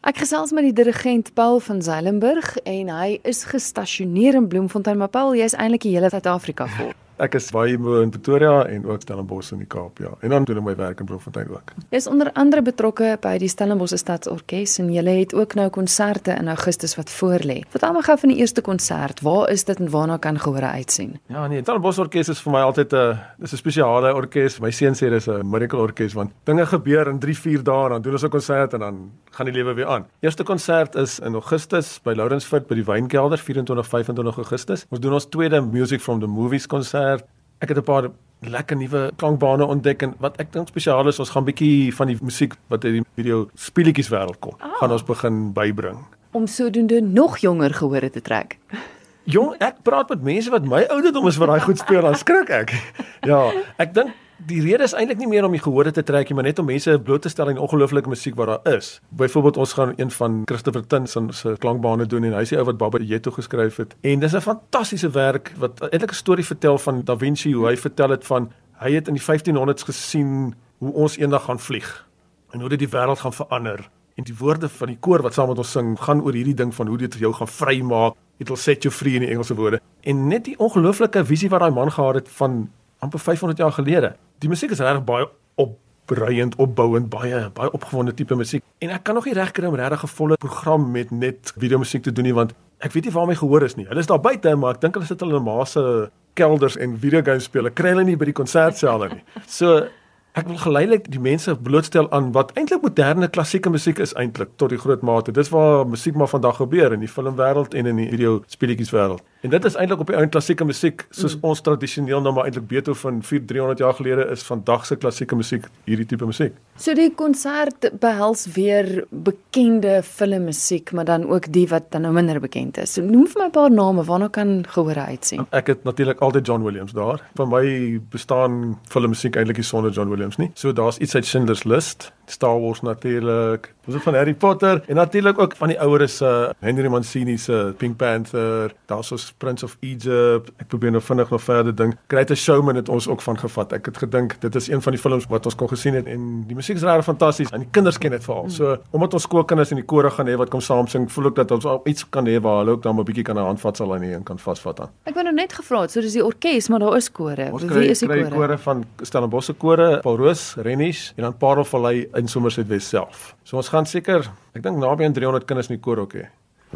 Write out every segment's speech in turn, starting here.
Ek gesels met die dirigent Paul van Zeilenburg en hy is gestasioneer in Bloemfontein, maar Paul, jy is eintlik die hele Suid-Afrika vol. Ek is baie in Pretoria en ook Stellenbosch in die Kaap, ja. En dan doen ek my werk in Bloemfontein ook. Jy is onder andere betrokke by die Stellenbosch Stadsorkes en jy het ook nou konserte in Augustus wat voorlê. Vertel my gou van die eerste konsert. Waar is dit en waarna kan gehoor uitsien? Ja, nee, Stellenbosch Orkees is vir my altyd 'n dis 'n spesiale orkes. My seun sê dis 'n miracle orkes want dinge gebeur in 3, 4 dae dan doen ons 'n konsert en dan gaan die lewe weer aan. Eerste konsert is in Augustus by Lourensfort by die Wynkelder 24 25 Augustus. Ons doen ons tweede Music from the Movies konsert konsert. Ek het 'n paar lekker nuwe klankbane ontdek en wat ek dink spesiaal is, ons gaan bietjie van die musiek wat uit die video speletjies wêreld kom, oh. gaan ons begin bybring om sodoende nog jonger gehore te trek. Jong, ek praat met mense wat my ouderdom is wat daai goed speel, dan skrik ek. Ja, ek dink die rede is eintlik nie meer om die gehore te trek nie, maar net om mense bloot te stel aan ongelooflike musiek wat daar is. Byvoorbeeld ons gaan een van Christopher Tins se klankbane doen en hy sê ou wat Baba Yeto geskryf het. En dis 'n fantastiese werk wat eintlik 'n storie vertel van Da Vinci hoe hy vertel het van hy het in die 1500s gesien hoe ons eendag gaan vlieg en hoe dit die wêreld gaan verander. En die woorde van die koor wat saam met ons sing gaan oor hierdie ding van hoe dit jou gaan vrymaak. It will set you free in die Engelse woorde. En net die ongelooflike visie wat daai man gehad het van amper 500 jaar gelede die musiek is regtig baie opbreiend, opbouend, baie baie opgewonde tipe musiek. En ek kan nog nie reg kry om regtig 'n volle program met net video musiek te doen nie want ek weet nie waar my gehoor is nie. Hulle is daar buite, maar ek dink hulle sit hulle in 'n maase kelders en videogame speel. Kry hulle nie by die konsertsale nie. So Ek wil geleidelik die mense blootstel aan wat eintlik moderne klassieke musiek is eintlik tot die groot mate. Dis waar musiek maar vandag gebeur in die filmwêreld en in die video speletjieswêreld. En dit is eintlik op die ou klassieke musiek soos mm. ons tradisioneel nou maar eintlik Beethoven 4 300 jaar gelede is vandag se klassieke musiek hierdie tipe musiek. So die konsert behels weer bekende filmmusiek, maar dan ook die wat dan nou minder bekend is. So noem vir my 'n paar name waarna kan gehoor uitsien. Ek het natuurlik altyd John Williams daar. Vir my bestaan filmmusiek eintlik nie sonder John Williams nie. So daar's iets uit Schindler's List, Star Wars natuurlik, ons het van Harry Potter en natuurlik ook van die oueres se uh, Henry Mancini se Pink Panther, daar's ons Prince of Egypt. Ek probeer nou vinnig nog verder dink. Greatest Showman het ons ook van gevat. Ek het gedink dit is een van die films wat ons kon gesien het en die musiek is regtig fantasties en die kinders ken dit veral. So omdat ons skoolkinders in die kore gaan hê wat kom saam sing, voel ek dat ons iets kan hê waar hulle ook dan 'n bietjie kan 'n handvatsel aan hier kan vasvat aan. Ek wou nou net gevra het, so dis die orkes, maar daar is kore. Wie is die kore? Ons kry kore van Stellenbosch se kore, Paul Roos, Rennies en dan Parelvallei in Somerset Wes self. So ons gaan seker, ek dink naby aan 300 kinders in die koor ook hê.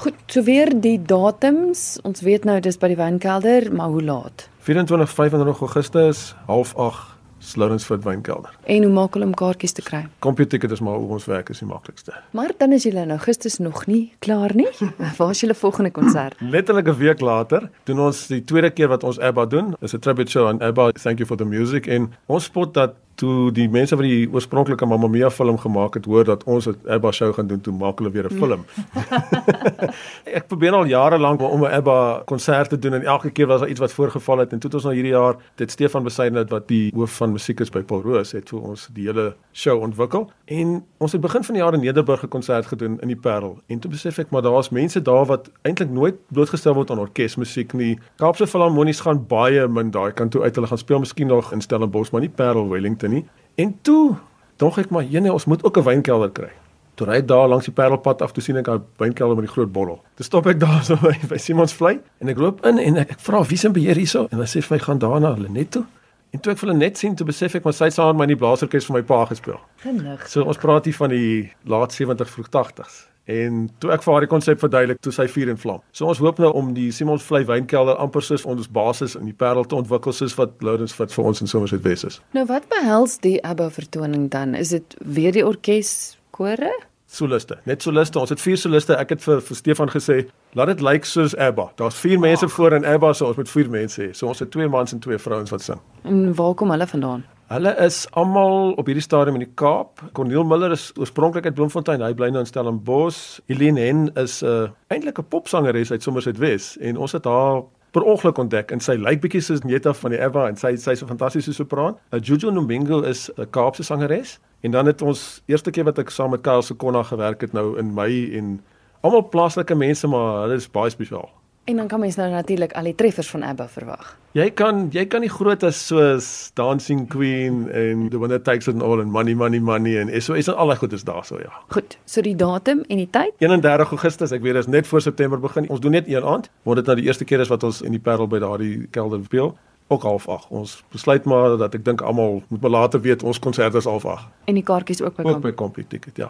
Goed, so weer die datums. Ons weet nou dis by die Wynkelder, maar hoe laat? 24 25 Augustus, 08:30 Slourensford Wynkelder. En hoe maak hulle om kaartjies te kry? Computerticket is maar hoe ons werk is die maklikste. Maar dan is julle in Augustus nog nie klaar nie. Waar is julle volgende konsert? Letterlik 'n week later doen ons die tweede keer wat ons ABBA doen. Dis 'n tribute show aan ABBA. Thank you for the music en ons spot dat toe die mense wat die oorspronklike Mamma Mia film gemaak het hoor dat ons 'n ABBA show gaan doen, toe maak hulle weer 'n film. ek probeer al jare lank om 'n ABBA konsert te doen en elke keer was daar iets wat voorgeval het en toe het ons nou hierdie jaar dit Stefan Besaidnout wat die hoof van musiek is by Paul Roos het vir ons die hele show ontwikkel en ons het begin van die jaar in Nederburg 'n konsert gedoen in die Parel en toe besef ek maar daar's mense daar wat eintlik nooit blootgestel word aan orkesmusiek nie. Kaapse Filharmonies gaan baie min daai kant toe uit hulle gaan speel miskien nog in Stellenbosch maar nie Parel Wellington nie. En toe dink ek maar, jene, ons moet ook 'n wynkelder kry. Toe ry ek daar langs die Parelpad af, toe sien ek 'n wynkelder met die groot bottel. Toe stop ek daar so by, by Simonsvlei en ek loop in en ek, ek vra wie se beheer hierso en hulle sê vir my gaan daar na Lenet toe. En toe ek hulle net sien, toe besef ek maar sy het saam met my in die blaasorkes vir my pa gespeel. Genig. So ons praat hier van die laat 70 vroeg 80s. En toe ek vir haar die konsep verduidelik, toe sy vuur en vlam. So ons hoop nou om die Simons Vlei wynkelder amper soos ons basis in die Parel te ontwikkel soos wat Lourens fit vir ons in Somerset Wes is. Nou wat behels die ABBA vertoning dan? Is dit weer die orkes kore? Soliste. Net soliste. Ons het vier soliste. Ek het vir, vir Stefan gesê, laat dit lyk like soos ABBA. Daar's vier mense voor in ABBA, so ons moet vier mense hê. So ons het twee mans en twee vrouens wat sing. En waar kom hulle vandaan? Hulle is almal op hierdie stadium in die Kaap. Corneel Miller is oorspronklik uit Bloemfontein. Hy bly nou in Stellenbosch. Helene Hen is 'n uh, eintlik 'n popsangeres uit Somerset Wes en ons het haar per ongeluk ontdek en sy lyk bietjie soos Netta van die Eva en sy sy's 'n fantastiese sopraan. Uh, Juju Ndombingo is 'n Kaapse sangeres en dan het ons eerste keer wat ek saam met Karl Sekonna gewerk het nou in Mei en almal plaaslike mense maar hulle is baie spesiaal. En dan kan mens nou natuurlik al die treffers van ABBA verwag. Jy kan jy kan nie groot as soos Dancing Queen en The Winner Takes It All en Money Money Money en SOS en al daai goed is daar so ja. Goed, so die datum en die tyd? 31 Augustus, ek weet dit is net voor September begin. Ons doen net een aand, want dit nou die eerste keer is wat ons in die Parel by daardie kelder speel. Ook half 8. Ons besluit maar dat ek dink almal moet maar later weet ons konsert is half 8. En die kaartjies ook by Ook Kamp. by Computicket, ja.